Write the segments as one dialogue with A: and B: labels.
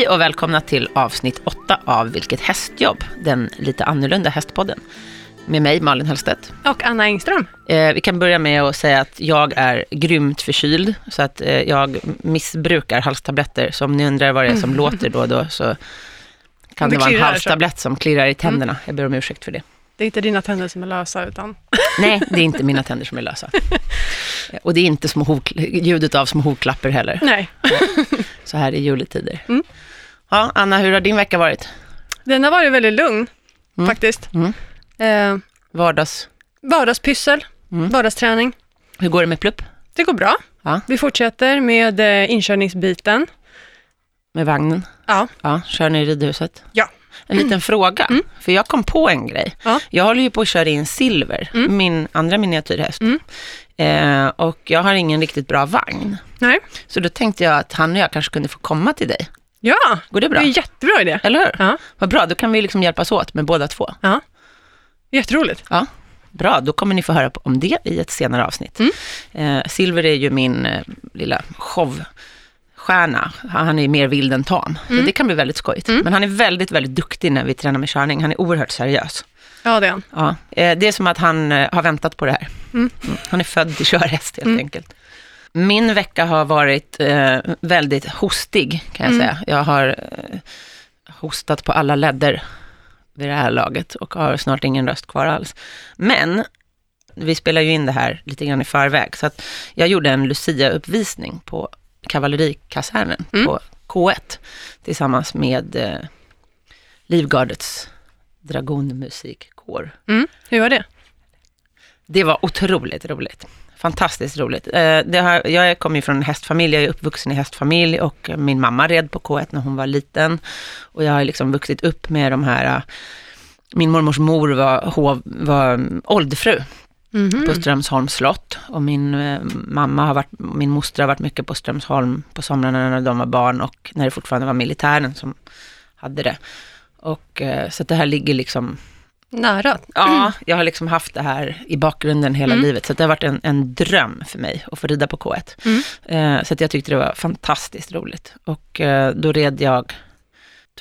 A: Hej och välkomna till avsnitt 8 av Vilket hästjobb, den lite annorlunda hästpodden. Med mig, Malin Hellstedt.
B: Och Anna Engström.
A: Eh, vi kan börja med att säga att jag är grymt förkyld, så att eh, jag missbrukar halstabletter. Så om ni undrar vad det är som låter då och då, så kan
B: Det
A: det, vara en halstablett som klirrar i tänderna. Jag ber om ursäkt för det.
B: Det är inte dina tänder som är lösa, utan...
A: Nej, det är inte mina tänder som är lösa. Eh, Och det är inte små ljudet av små hovklappar heller,
B: Nej.
A: så här i juletider.
B: Mm.
A: Ja, Anna, hur har din vecka varit?
B: Den har varit väldigt lugn,
A: Mm.
B: faktiskt.
A: Mm.
B: Eh,
A: Vardags...
B: vardagspyssel,
A: Mm.
B: vardagsträning.
A: Hur går det med plupp?
B: Det går bra.
A: Ja.
B: Vi fortsätter med eh, inkörningsbiten.
A: Med vagnen?
B: Ja.
A: Ja, kör ni i ridhuset?
B: Ja.
A: En liten fråga,
B: Mm.
A: för jag kom på en grej.
B: Ja.
A: Jag håller ju på att köra in Silver,
B: Mm.
A: min andra miniatyrhäst.
B: Mm.
A: Eh, och jag har ingen riktigt bra vagn.
B: Nej.
A: Så då tänkte jag att han och jag kanske kunde få komma till dig.
B: Ja,
A: Går det
B: det
A: bra?
B: är en jättebra idé.
A: Eller hur?
B: Ja.
A: Vad bra, då kan vi liksom hjälpas åt med båda två.
B: Jätteroligt.
A: Bra, då kommer ni få höra om det i ett senare avsnitt.
B: Mm.
A: Eh, Silver är ju min eh, lilla showstjärna. Han är mer vild än tam. Så
B: Mm.
A: det kan bli väldigt skojigt.
B: Mm.
A: Men han är väldigt, väldigt duktig när vi tränar med körning. Han är oerhört seriös.
B: Ja, det är han.
A: Ja. Eh, det är som att han eh, har väntat på det här.
B: Mm.
A: Mm. Han är född till körhäst helt enkelt. Min vecka har varit eh, väldigt hostig kan jag
B: Mm.
A: säga. Jag har eh, hostat på alla ledder vid det här laget och har snart ingen röst kvar alls. Men vi spelar ju in det här lite grann i förväg, så att jag gjorde en Lucia-uppvisning på kavallerikasernen
B: Mm.
A: på K1 tillsammans med eh, Livgardets dragonmusikkår.
B: Mm. Hur var det?
A: Det var otroligt roligt. Fantastiskt roligt. Eh, det har, jag kommer ju från en hästfamilj, jag är uppvuxen i hästfamilj och min mamma red på K1 när hon var liten. Och jag har liksom vuxit upp med de här, eh, min mormors mor var, hov, var mm, ålderfru
B: Mhm.
A: på Strömsholms slott. Och min eh, mamma har varit, min moster har varit mycket på Strömsholm på somrarna när de var barn och när det fortfarande var militären som hade det. Och eh, så det här ligger liksom
B: Nära.
A: Ja, jag har liksom haft det här i bakgrunden hela
B: Mm.
A: livet. Så det har varit en, en dröm för mig att få rida på K1.
B: Mm.
A: Eh, så att jag tyckte det var fantastiskt roligt. Och eh, då red jag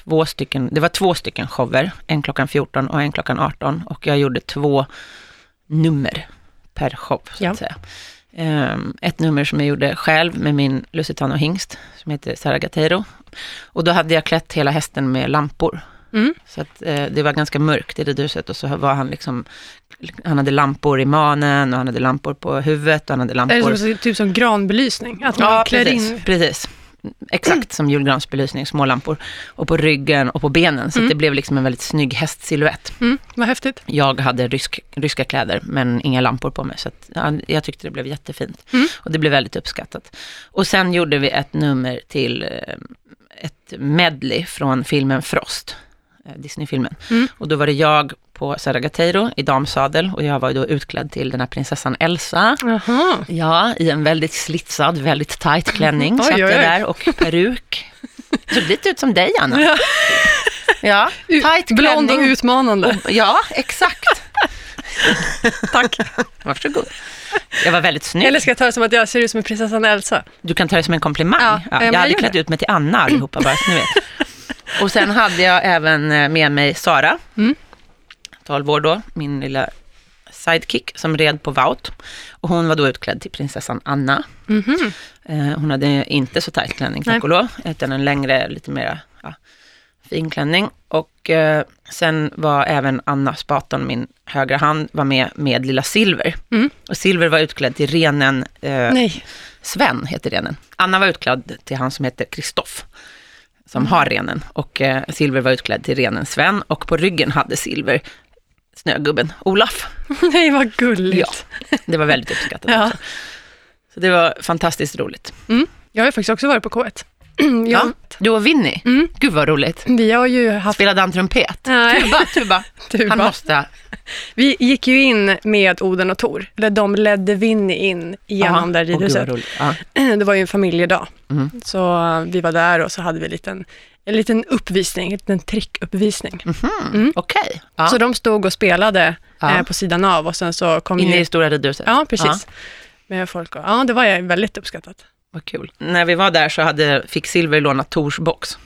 A: två stycken, det var två stycken shower, en klockan 14 och en klockan 18. Och jag gjorde två nummer per show, så
B: Ja.
A: att säga. Eh, ett nummer som jag gjorde själv med min Lusitano hingst, som heter Saragateiro. Och då hade jag klätt hela hästen med lampor.
B: Mm.
A: Så att, eh, det var ganska mörkt i ridhuset och så var han liksom, han hade lampor i manen och han hade lampor på huvudet och han hade
B: Det
A: lampor.
B: är som, typ som granbelysning. Att man
A: ja,
B: klär
A: precis,
B: in...
A: precis. Exakt som julgransbelysning, små lampor. Och på ryggen och på benen, så
B: Mm.
A: det blev liksom en väldigt snygg hästsilhuett.
B: Mm. Vad häftigt.
A: Jag hade rysk, ryska kläder, men inga lampor på mig, så att, ja, jag tyckte det blev jättefint.
B: Mm.
A: Och det blev väldigt uppskattat. Och sen gjorde vi ett nummer till eh, ett medley från filmen Frost, Disney-filmen.
B: Mm.
A: Och då var det jag på Saragateiro i damsadel och jag var då utklädd till den här prinsessan Elsa.
B: Jaha.
A: Ja, i en väldigt slitsad, väldigt tight klänning
B: Oj,
A: satt jag
B: oj.
A: där och peruk. Såg lite ut som dig, Anna.
B: Ja.
A: Ja, tight
B: Blond och
A: klänning.
B: utmanande.
A: Ja, exakt.
B: Tack.
A: Varsågod. Jag var väldigt snygg.
B: Eller ska jag ta det som att jag ser ut som en prinsessan Elsa?
A: Du kan ta det som en komplimang.
B: Ja,
A: Ja,
B: men
A: jag hade klätt
B: det.
A: ut mig till Anna allihopa, bara så ni vet. Och sen hade jag även eh, med mig Sara,
B: Mm.
A: 12 år då, min lilla sidekick som red på Vaut. Och hon var då utklädd till prinsessan Anna.
B: Mhm.
A: Eh, Hon hade inte så tajt klänning, tack och lov, utan en längre, lite mer ja, fin klänning. Och eh, sen var även Anna Spaton, min högra hand, var med med lilla Silver.
B: Mm.
A: Och Silver var utklädd till renen eh. Sven, heter renen. Anna var utklädd till han som heter Kristoff, som har renen. Och eh, Silver var utklädd till renen Sven. Och på ryggen hade Silver snögubben Olaf.
B: Nej, vad gulligt.
A: Det var väldigt uppskattat
B: Ja.
A: också. Så det var fantastiskt roligt.
B: Jag har faktiskt också varit på K1.
A: Ja. Du och Winnie,
B: Mm.
A: gud vad roligt.
B: Vi har ju haft...
A: Spelade han trumpet?
B: Nej.
A: Tuba, tuba.
B: Tuba.
A: Han måste...
B: Vi gick ju in med Oden och Tor. Eller de ledde Winnie in genom
A: Aha.
B: där ridhuset.
A: Ja.
B: Det var ju en familjedag.
A: Mm.
B: Så eh, vi var där och så hade vi en liten, en liten uppvisning, en liten trickuppvisning.
A: Mhm.
B: Mm.
A: Okej. Ja.
B: Så de stod och spelade
A: Ja.
B: eh, på sidan av och sen så kom
A: Inne
B: ju...
A: i stora ridhuset?
B: Ja, precis. Med folk och, ja, det var väldigt uppskattat.
A: Vad kul. När vi var där så hade, fick Silver låna Tors box.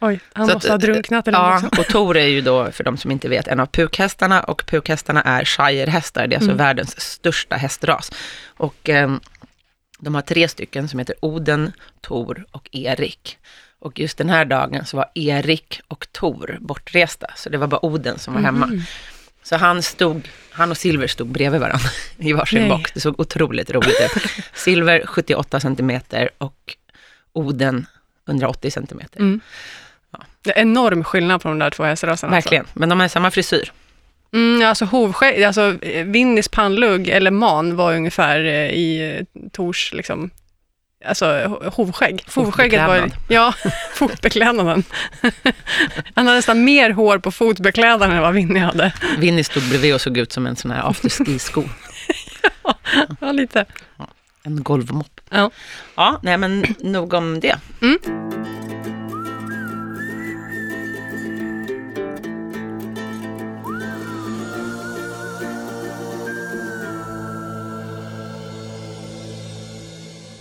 B: Oj, han
A: Så
B: måste
A: att,
B: ha drunknat eller
A: Ja,
B: något också.
A: och Tor är ju då, för de som inte vet, en av pukhästarna och pukhästarna är shirehästar. Det är alltså
B: Mm.
A: världens största hästras. Och eh, de har tre stycken som heter Oden, Tor och Erik. Och just den här dagen så var Erik och Tor bortresta, så det var bara Oden som var hemma.
B: Mhm.
A: Så han stod, han och Silver stod bredvid varandra i varsin
B: Nej.
A: box. Det såg otroligt roligt ut. Silver 78 centimeter och Oden 180 centimeter.
B: Mm. Det är enorm skillnad på de där två hästraserna.
A: Verkligen, men de har samma frisyr.
B: Alltså. Mm, alltså hovskägg, alltså eh, Winnies pannlugg eller man var ungefär eh, i eh, Tors liksom, alltså ho- hovskägg. Hovskägget var, ja, fotbeklädnaden. Han hade nästan mer hår på fotbeklädnaden än vad Winnie hade.
A: Winnie stod bredvid och såg ut som en sån här afterski-sko.
B: Ja, lite.
A: En golvmopp.
B: Ja.
A: Ja, nej men nog om det.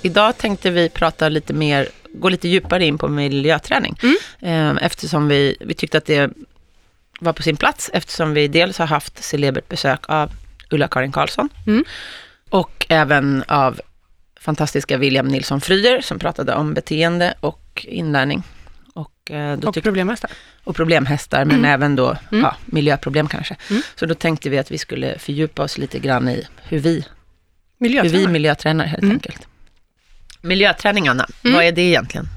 A: Idag tänkte vi prata lite mer, gå lite djupare in på miljöträning.
B: Mm.
A: Eh, Eftersom vi, vi tyckte att det var på sin plats, eftersom vi dels har haft celebert besök av Ulla-Karin Karlsson
B: Mm.
A: och även av fantastiska William Nilsson Fryer som pratade om beteende och inlärning. Och, eh, då
B: Och problemhästar.
A: och problemhästar, men
B: Mm.
A: även då
B: Mm.
A: ja, miljöproblem kanske.
B: Mm.
A: Så då tänkte vi att vi skulle fördjupa oss lite grann i hur vi, hur vi miljötränar helt
B: Mm.
A: enkelt. Miljöträning, Anna,
B: Mm.
A: vad är det egentligen?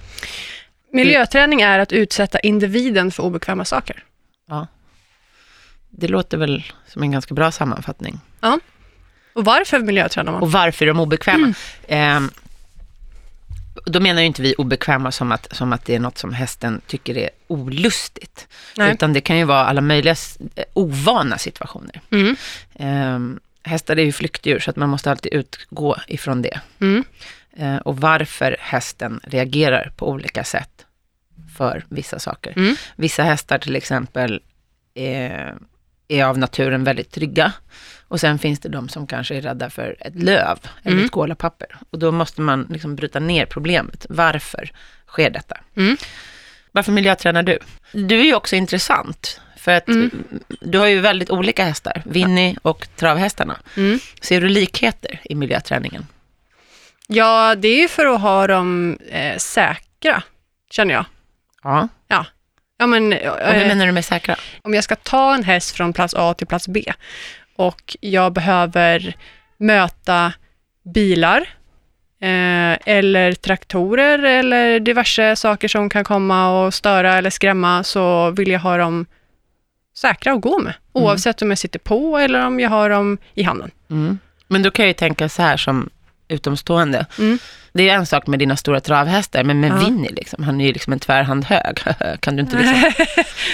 B: Miljöträning är att utsätta individen för obekväma saker.
A: Det låter väl som en ganska bra sammanfattning.
B: Och varför miljötränar man?
A: Och varför är de obekväma?
B: Mm.
A: Ehm, då menar ju inte vi obekväma som att, som att det är något som hästen tycker är olustigt.
B: Nej.
A: Utan det kan ju vara alla möjliga eh, ovana situationer.
B: Mm.
A: Ehm, hästar är ju flyktdjur så att man måste alltid utgå ifrån det.
B: Mm.
A: Eh, och varför hästen reagerar på olika sätt för vissa saker.
B: Mm.
A: Vissa hästar till exempel är, är av naturen väldigt trygga. Och sen finns det de som kanske är rädda för ett löv eller
B: Mm.
A: ett kolapapper. Och då måste man liksom bryta ner problemet. Varför sker detta?
B: Mm.
A: Varför miljötränar du? Du är ju också intressant. För att
B: Mm.
A: du har ju väldigt olika hästar, Winnie och travhästarna.
B: Mm.
A: Ser du likheter i miljöträningen?
B: Ja, det är ju för att ha dem eh, säkra, känner jag.
A: Ja.
B: Ja, men,
A: Och hur
B: eh,
A: menar du med säkra?
B: om jag ska ta en häst från plats A till plats B och jag behöver möta bilar eh, eller traktorer eller diverse saker som kan komma och störa eller skrämma så vill jag ha dem säkra att gå med. Oavsett om jag sitter på eller om jag har dem i handen.
A: Mm. Men då kan jag ju tänka så här som utomstående.
B: Mm.
A: Det är en sak med dina stora travhästar, men med
B: Ja.
A: Winnie, liksom, han är ju liksom en tvärhand hög. kan du inte liksom...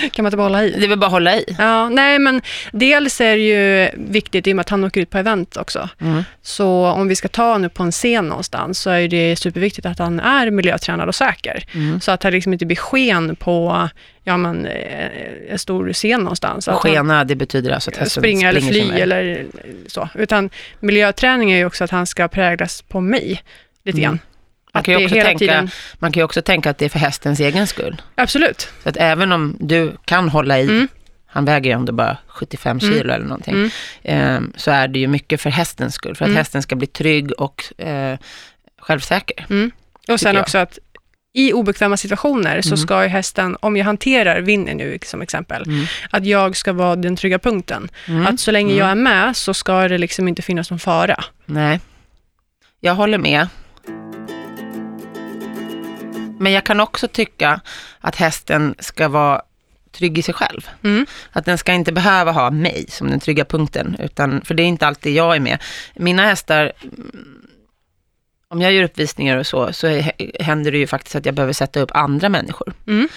B: kan man inte bara hålla i?
A: Det är väl bara att hålla i.
B: Ja, nej men dels är det ju viktigt i och med att han åker ut på event också.
A: Mm.
B: Så om vi ska ta honom på en scen någonstans så är det superviktigt att han är miljötränad och säker.
A: Mm.
B: Så att han liksom inte blir sken på ja, men, eh, en stor scen någonstans. Han
A: Skena, det betyder alltså att hästen
B: springa eller
A: springer
B: fly eller så. Utan miljöträning är ju också att han ska präglas på mig lite
A: Mm.
B: grann.
A: Man
B: Att
A: kan, ju också tänka,
B: tiden-
A: man kan också tänka att det är för hästens egen skull.
B: Absolut.
A: Så att även om du kan hålla i,
B: Mm.
A: han väger ju ändå bara 75
B: Mm.
A: kilo eller någonting,
B: Mm.
A: ehm, så är det ju mycket för hästens skull. För att
B: Mm.
A: hästen ska bli trygg och eh, självsäker.
B: Mm. Och sen också att i obekväma situationer så
A: Mm.
B: ska ju hästen, om jag hanterar Winnie nu som exempel,
A: Mm.
B: att jag ska vara den trygga punkten.
A: Mm.
B: Att så länge
A: Mm.
B: jag är med så ska det liksom inte finnas någon fara.
A: Nej, jag håller med. Men jag kan också tycka att hästen ska vara trygg i sig själv.
B: Mm.
A: Att den ska inte behöva ha mig som den trygga punkten, utan, för det är inte alltid jag är med. Mina hästar, mm, om jag gör uppvisningar och så, så händer det ju faktiskt att jag behöver sätta upp andra människor.
B: Mm.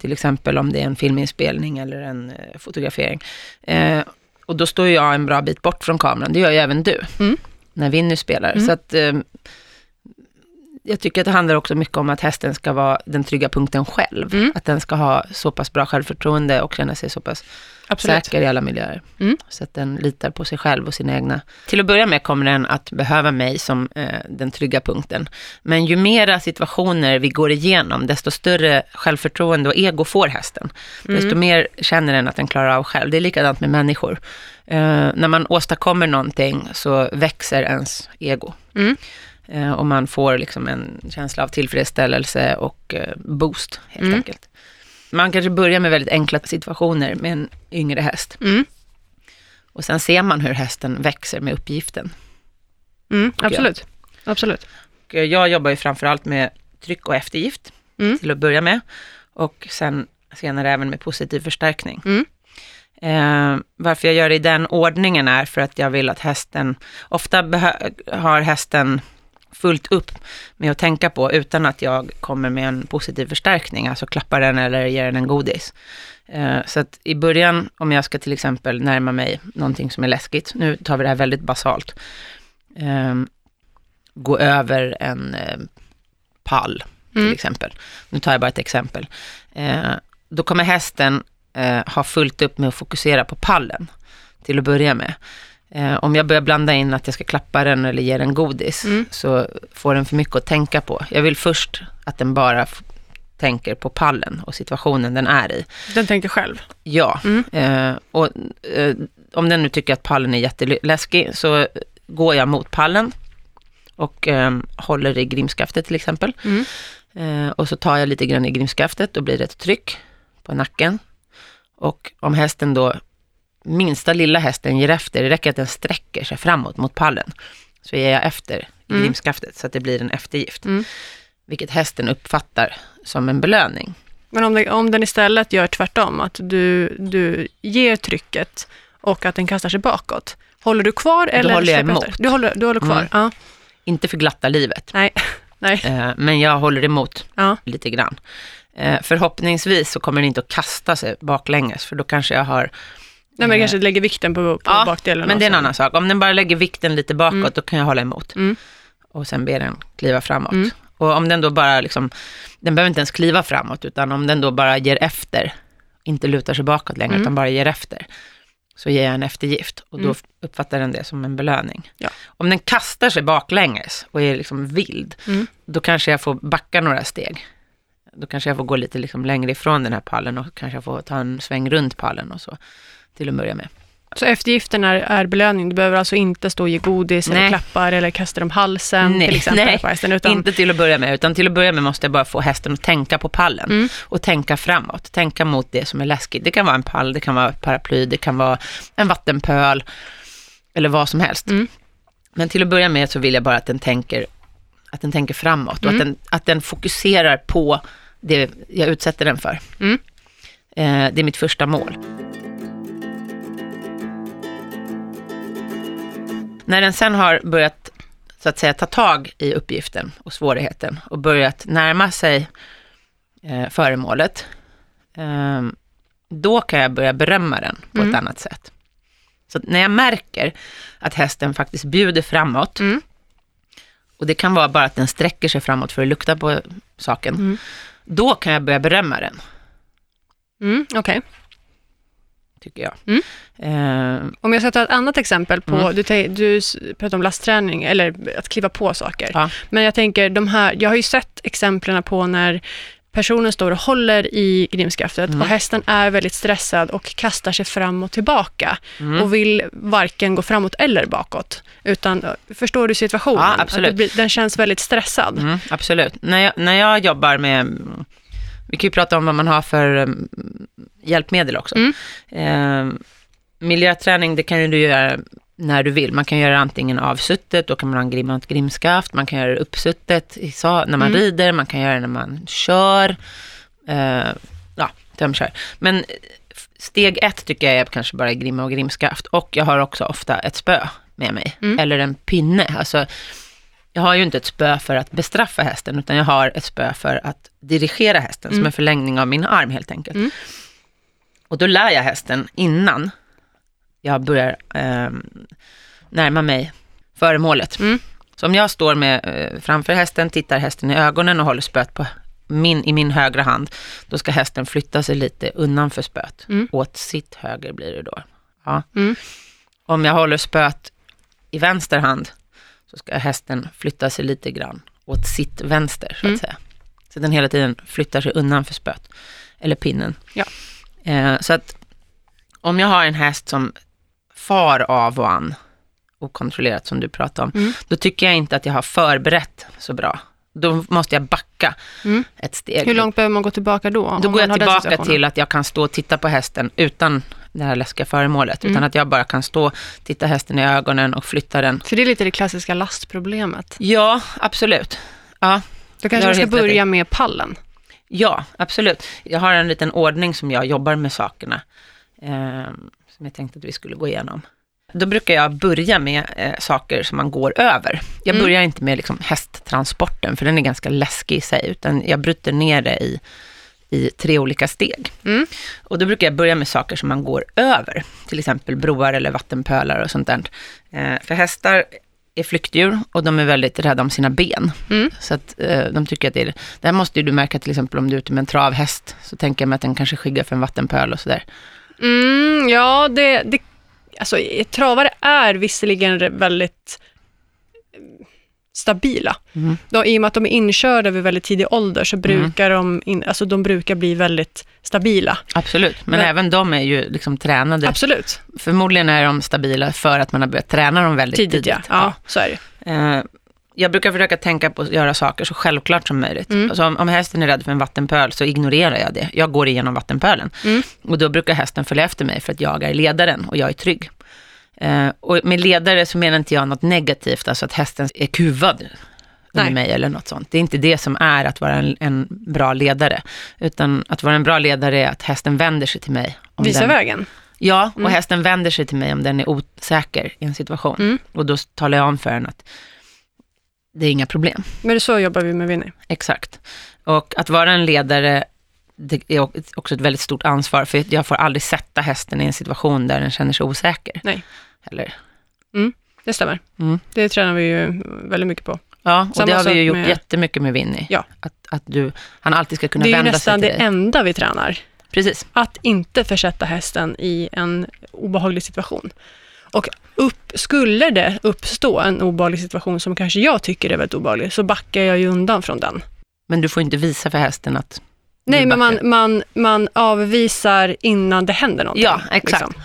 A: Till exempel om det är en filminspelning eller en eh, fotografering. Eh, och då står jag en bra bit bort från kameran, det gör ju även du,
B: Mm.
A: när Winnie spelar.
B: Mm.
A: Så att, eh, jag tycker att det handlar också mycket om att hästen ska vara den trygga punkten själv.
B: Mm.
A: Att den ska ha så pass bra självförtroende och känna sig så pass
B: Absolut.
A: säker i alla miljöer.
B: Mm.
A: Så att den litar på sig själv och sina egna. Till att börja med kommer den att behöva mig som eh, den trygga punkten. Men ju mera situationer vi går igenom, desto större självförtroende och ego får hästen.
B: Mm.
A: Desto mer känner den att den klarar av själv. Det är likadant med människor. Eh, när man åstadkommer någonting så växer ens ego.
B: Mm.
A: Eh, och man får liksom en känsla av tillfredsställelse och eh, boost helt
B: Mm.
A: enkelt. Man kanske börjar med väldigt enkla situationer med en yngre häst.
B: Mm.
A: Och sen ser man hur hästen växer med uppgiften.
B: Mm.
A: jag.
B: Absolut. Absolut.
A: Och jag jobbar ju framförallt med tryck och eftergift
B: Mm.
A: till att börja med. Och sen senare även med positiv förstärkning.
B: Mm.
A: Eh, varför jag gör det i den ordningen är för att jag vill att hästen, ofta har hästen fullt upp med att tänka på utan att jag kommer med en positiv förstärkning, alltså klappar den eller ger den en godis. Eh, så att i början, om jag ska till exempel närma mig någonting som är läskigt, nu tar vi det här väldigt basalt, eh, gå över en eh, pall till
B: Mm.
A: exempel. Nu tar jag bara ett exempel. Eh, då kommer hästen ha fullt upp med att fokusera på pallen till att börja med. Eh, om jag börjar blanda in att jag ska klappa den eller ge den godis
B: Mm.
A: så får den för mycket att tänka på. Jag vill först att den bara tänker på pallen och situationen den är i.
B: Den tänker själv.
A: Ja,
B: Mm.
A: eh, och eh, om den nu tycker att pallen är jätteläskig så går jag mot pallen och eh, håller i grimskaftet till exempel.
B: Mm.
A: Eh, och så tar jag lite grann i grimskaftet, då blir det ett tryck på nacken. Och om hästen då, minsta lilla hästen ger efter, det räcker att den sträcker sig framåt mot pallen, så ger jag efter i
B: Mm.
A: grimskaftet så att det blir en eftergift.
B: Mm.
A: Vilket hästen uppfattar som en belöning.
B: Men om, det, om den istället gör tvärtom, att du, du ger trycket och att den kastar sig bakåt. Håller du kvar eller
A: håller jag emot.
B: Du håller, du håller kvar?
A: Mm.
B: Ja.
A: Inte för glatta livet,
B: Nej. Nej.
A: eh, men jag håller emot
B: Ja.
A: lite grann. Eh, förhoppningsvis så kommer den inte att kasta sig baklänges, för då kanske jag har
B: Nej, men
A: Eh,
B: kanske lägger vikten på, på
A: Ja,
B: bakdelen.
A: Men det är en annan sak. Om den bara lägger vikten lite bakåt,
B: Mm.
A: då kan jag hålla emot.
B: Mm.
A: Och sen ber den kliva framåt.
B: Mm.
A: Och om den då bara liksom, den behöver inte ens kliva framåt, utan om den då bara ger efter, inte lutar sig bakåt längre,
B: Mm.
A: utan bara ger efter, så ger jag en eftergift. Och då
B: Mm.
A: uppfattar den det som en belöning.
B: Ja.
A: Om den kastar sig baklänges och är liksom vild,
B: Mm.
A: då kanske jag får backa några steg. Då kanske jag får gå lite liksom längre ifrån den här pallen och kanske jag får ta en sväng runt pallen och så, till att börja med.
B: Så eftergiften är, är belöning. Du behöver alltså inte stå och ge godis eller
A: Nej.
B: klappar eller kasta dem halsen
A: Nej,
B: till exempel
A: nej.
B: på hästen. Utan,
A: Inte till att börja med, utan till att börja med måste jag bara få hästen att tänka på pallen.
B: Mm.
A: Och tänka framåt, tänka mot det som är läskigt. Det kan vara en pall, det kan vara ett paraply, det kan vara en vattenpöl, eller vad som helst.
B: Mm.
A: Men till att börja med så vill jag bara att den tänker, att den tänker framåt och
B: Mm.
A: att, den, att den fokuserar på det jag utsätter den för.
B: Mm.
A: Eh, det är mitt första mål. När den sen har börjat så att säga ta tag i uppgiften och svårigheten och börjat närma sig eh, föremålet, eh, då kan jag börja berömma den på
B: Mm.
A: ett annat sätt. Så när jag märker att hästen faktiskt bjuder framåt,
B: Mm.
A: och det kan vara bara att den sträcker sig framåt för att lukta på saken,
B: Mm.
A: då kan jag börja berömma den,
B: Mm, Okej.
A: Tycker jag.
B: Mm.
A: Eh,
B: Om jag ska ta ett annat exempel på,
A: Mm.
B: du, du pratar om lastträning eller att kliva på saker.
A: Ja.
B: Men jag tänker, de här, jag har ju sett exemplen på när personen står och håller i grimskaftet
A: Mm.
B: och hästen är väldigt stressad och kastar sig fram och tillbaka
A: mm.
B: och vill varken gå framåt eller bakåt. Utan, förstår du situationen?
A: Ja, absolut.
B: blir, den känns väldigt stressad.
A: Mm, absolut. När jag, när jag jobbar med, vi kan ju prata om vad man har för um, hjälpmedel också.
B: Mm.
A: Eh, miljöträning, det kan ju du göra när du vill. Man kan göra antingen avsuttet, då kan man ha en grim, ett grimskaft, man kan göra det uppsuttet i sa, när man
B: Mm.
A: rider, man kan göra det när man kör. Eh, ja, tömkör. Men steg ett tycker jag är kanske bara grimma och grimskaft. Och jag har också ofta ett spö med mig,
B: Mm.
A: eller en pinne. Alltså, jag har ju inte ett spö för att bestraffa hästen, utan jag har ett spö för att dirigera hästen, som
B: Mm.
A: en förlängning av min arm helt enkelt.
B: Mm.
A: Och då lär jag hästen innan jag börjar eh, närma mig föremålet.
B: Mm.
A: Så om jag står med, eh, framför hästen, tittar hästen i ögonen och håller spöet på min, i min högra hand, då ska hästen flytta sig lite undan för spöet.
B: Mm.
A: Åt sitt höger blir det då. Ja.
B: Mm.
A: Om jag håller spöet i vänster hand, så ska hästen flytta sig lite grann åt sitt vänster, så att
B: Mm.
A: säga. Så den hela tiden flyttar sig undan för spöet, eller pinnen.
B: Ja.
A: Eh, så att om jag har en häst som far av och an, okontrollerat som du pratade om,
B: Mm.
A: då tycker jag inte att jag har förberett så bra. Då måste jag backa
B: Mm.
A: ett steg.
B: Hur långt behöver man gå tillbaka då?
A: Då går jag tillbaka till att jag kan stå och titta på hästen utan det här läskiga föremålet. Utan
B: Mm.
A: att jag bara kan stå, titta hästen i ögonen och flytta den.
B: För det är lite det klassiska lastproblemet.
A: Ja, absolut. Ja,
B: Då kanske
A: du
B: ska börja med pallen.
A: ja, absolut. Jag har en liten ordning som jag jobbar med sakerna. Eh, som jag tänkte att vi skulle gå igenom. Då brukar jag börja med eh, saker som man går över. Jag
B: Mm.
A: börjar inte med liksom, hästtransporten, för den är ganska läskig i sig, utan jag bryter ner det i, i tre olika steg.
B: Mm.
A: Och då brukar jag börja med saker som man går över, till exempel broar eller vattenpölar och sånt där. Eh, för hästar är flyktdjur och de är väldigt rädda om sina ben.
B: Mm.
A: Så att eh, de tycker att det är, det här måste ju du märka till exempel om du är ute med en travhäst, så tänker jag mig att den kanske skyggar för en vattenpöl och sådär.
B: Mm, ja, det, det, alltså, travare är visserligen väldigt stabila.
A: Mm.
B: Då, I och med att de är inkörda vid väldigt tidig ålder så brukar de, in, alltså, de brukar bli väldigt stabila.
A: Absolut, men,
B: Men-
A: även de är ju liksom tränade.
B: Absolut,
A: Förmodligen är de stabila för att man har börjat träna dem väldigt tidigt.
B: tidigt ja. ja. Så är det.
A: Eh, jag brukar försöka tänka på att göra saker så självklart som möjligt.
B: Mm.
A: Alltså om, om hästen är rädd för en vattenpöl så ignorerar jag det. Jag går igenom vattenpölen.
B: Mm.
A: Och då brukar hästen följa efter mig för att jag är ledaren och jag är trygg. Eh, och med ledare så menar inte jag något negativt, alltså att hästen är kuvad under mig eller något sånt. Det är inte det som är att vara en, en bra ledare. Utan att vara en bra ledare är att hästen vänder sig till mig. om
B: Visa
A: den,
B: vägen.
A: Ja, och
B: Mm.
A: hästen vänder sig till mig om den är osäker i en situation.
B: Mm.
A: Och då talar jag om för den att det är inga problem.
B: Men så jobbar vi med Winnie.
A: Exakt. Och att vara en ledare, det är också ett väldigt stort ansvar, för jag får aldrig sätta hästen i en situation där den känner sig osäker.
B: Nej.
A: Eller,
B: Det stämmer.
A: mm.
B: Det tränar vi ju väldigt mycket på.
A: Ja, och
B: Samma
A: det har vi ju gjort
B: med-
A: jättemycket med Winnie.
B: Ja.
A: Att, att du, han alltid ska kunna
B: Det är ju
A: vända sig
B: nästan
A: till
B: det enda vi tränar.
A: Precis.
B: Att inte försätta hästen i en obehaglig situation. Och upp, skulle det uppstå en obehaglig situation som kanske jag tycker är väldigt obehaglig, så backar jag ju undan från den.
A: Men du får inte visa för hästen att
B: Nej, men man, man, man avvisar innan det händer någonting.
A: Ja, exakt.
B: liksom.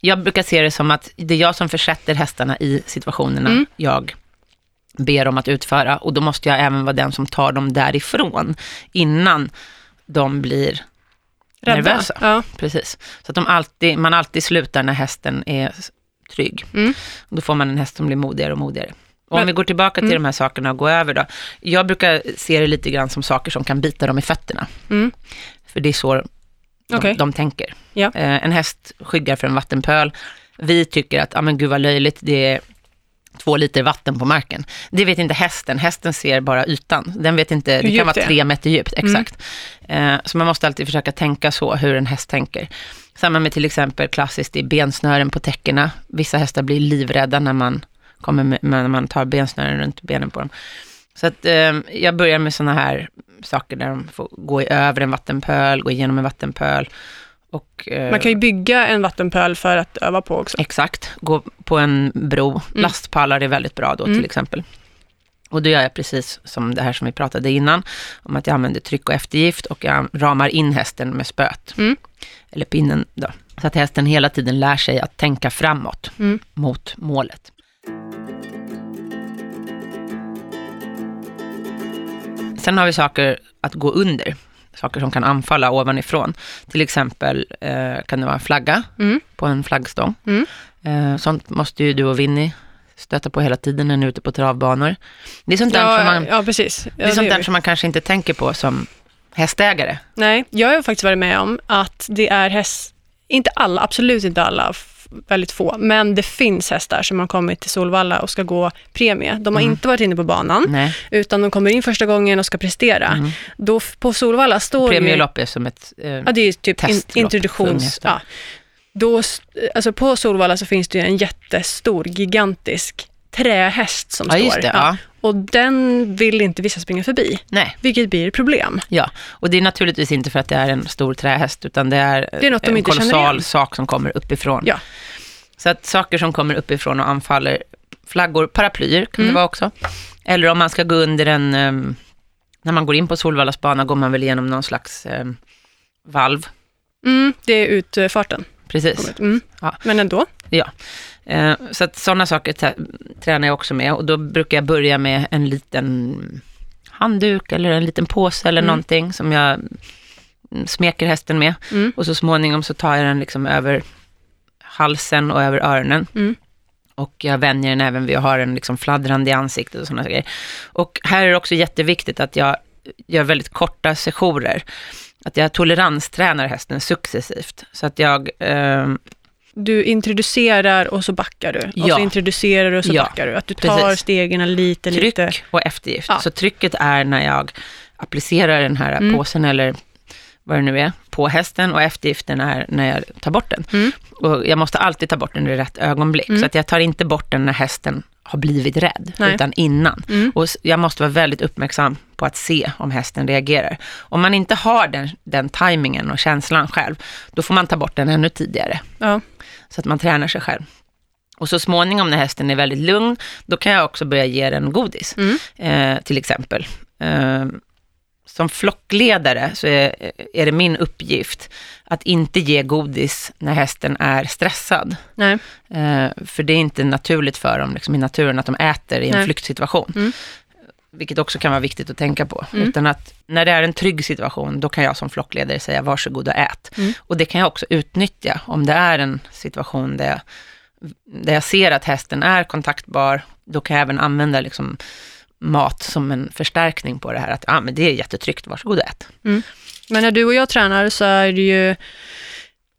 A: Jag brukar se det som att det är jag som försätter hästarna i situationerna
B: Mm.
A: jag ber dem att utföra. Och då måste jag även vara den som tar dem därifrån innan de blir
B: Rädda.
A: nervösa.
B: Ja.
A: Precis. Så att de alltid, man alltid slutar när hästen är trygg.
B: Mm.
A: Då får man en häst som blir modigare och modigare. Och om
B: Men-
A: vi går tillbaka till
B: Mm.
A: de här sakerna och går över då. Jag brukar se det lite grann som saker som kan bita dem i fötterna.
B: Mm.
A: För det är så de,
B: Okej.
A: de tänker.
B: Ja.
A: Eh, en häst skyggar för en vattenpöl. Vi tycker att, ja men gud vad löjligt, det är två liter vatten på marken. Det vet inte hästen. Hästen ser bara ytan. Den vet inte, det kan vara
B: det
A: tre meter djupt,
B: Mm.
A: exakt. Eh, så man måste alltid försöka tänka så, hur en häst tänker. Samma med till exempel klassiskt i bensnören på täckena. Vissa hästar blir livrädda när man, kommer med, när man tar bensnören runt benen på dem. Så att eh, jag börjar med sådana här saker där de får gå över en vattenpöl, gå igenom en vattenpöl. Och, eh,
B: Man kan ju bygga en vattenpöl för att öva på också.
A: Exakt, gå på en bro.
B: Mm.
A: Lastpallar är väldigt bra då
B: Mm.
A: till exempel. Och då gör jag precis som det här som vi pratade innan, om att jag använder tryck och eftergift och jag ramar in hästen med spöet,
B: Mm.
A: eller pinnen då. Så att hästen hela tiden lär sig att tänka framåt
B: Mm.
A: mot målet. Sen har vi saker att gå under, saker som kan anfalla ovanifrån. Till exempel eh, kan det vara en flagga
B: Mm.
A: på en flaggstång.
B: Mm.
A: Eh, sånt måste ju du och Winnie stöta på hela tiden när ni är ute på travbanor. Det är sånt där, som,
B: Ja,
A: man,
B: ja, precis.
A: det
B: Ja,
A: är sånt där som man kanske inte tänker på som hästägare.
B: Nej, jag har faktiskt varit med om att det är häst, inte alla, absolut inte alla, väldigt få, men det finns hästar som har kommit till Solvalla och ska gå premie. De har
A: Mm.
B: inte varit inne på banan,
A: Nej,
B: utan de kommer in första gången och ska prestera.
A: Mm.
B: Då på Solvalla står
A: premielopp är som ett... Eh,
B: Ja, det är typ in, introduktions... Ja. Då, alltså på Solvalla så finns det ju en jättestor, gigantisk trähäst som
A: ja,
B: står.
A: det.
B: Ja. Och den vill inte vissa springa förbi,
A: Nej,
B: vilket blir ett problem.
A: ja. Och det är naturligtvis inte för att det är en stor trähäst, utan det är,
B: Det är
A: en kolossal sak som kommer uppifrån.
B: Ja.
A: Så att saker som kommer uppifrån och anfaller, flaggor, paraplyer kan det
B: Mm.
A: vara också. Eller om man ska gå under en, ehm, när man går in på Solvallas bana går man väl igenom någon slags ehm, valv.
B: Mm, det är utfarten.
A: Precis.
B: Mm.
A: Ja.
B: Men ändå.
A: Eh, Så att sådana saker tränar jag också med och då brukar jag börja med en liten handduk eller en liten påse eller
B: Mm.
A: någonting som jag smeker hästen med.
B: Mm.
A: Och så småningom så tar jag den liksom över halsen och över öronen.
B: Mm.
A: Och jag vänjer den även vid att ha den liksom fladdrande i ansiktet och sådana grejer. Och här är det också jätteviktigt att jag gör väldigt korta sessioner. Att jag toleranstränar hästen successivt. Så att jag ehm,
B: Du introducerar och så backar du. Och
A: Ja.
B: så introducerar du och så
A: Ja,
B: backar du. Att du tar
A: precis.
B: stegen lite,
A: tryck
B: lite.
A: och eftergift.
B: Ja.
A: Så trycket är när jag applicerar den här
B: Mm.
A: påsen eller vad det nu är, på hästen och eftergiften är när jag tar bort den.
B: Mm.
A: Och jag måste alltid ta bort den i rätt ögonblick.
B: Mm.
A: Så att jag tar inte bort den när hästen har blivit rädd,
B: Nej.
A: utan innan.
B: Mm.
A: Och jag måste vara väldigt uppmärksam på att se om hästen reagerar. Om man inte har den, den tajmingen och känslan själv, då får man ta bort den ännu tidigare.
B: Ja.
A: Så att man tränar sig själv. Och så småningom när hästen är väldigt lugn, då kan jag också börja ge den godis,
B: Mm.
A: eh, till exempel. Eh, som flockledare så är, är det min uppgift att inte ge godis när hästen är stressad. Eh, för det är inte naturligt för dem liksom, i naturen att de äter i en
B: Nej.
A: flyktsituation.
B: Mm.
A: Vilket också kan vara viktigt att tänka på.
B: Mm.
A: Utan att när det är en trygg situation, då kan jag som flockledare säga varsågod och ät.
B: Mm.
A: Och det kan jag också utnyttja om det är en situation där jag, där jag ser att hästen är kontaktbar. Då kan jag även använda liksom mat som en förstärkning på det här. Att ah, men det är jättetryggt, varsågod och ät.
B: Men när du och jag tränar så är det ju...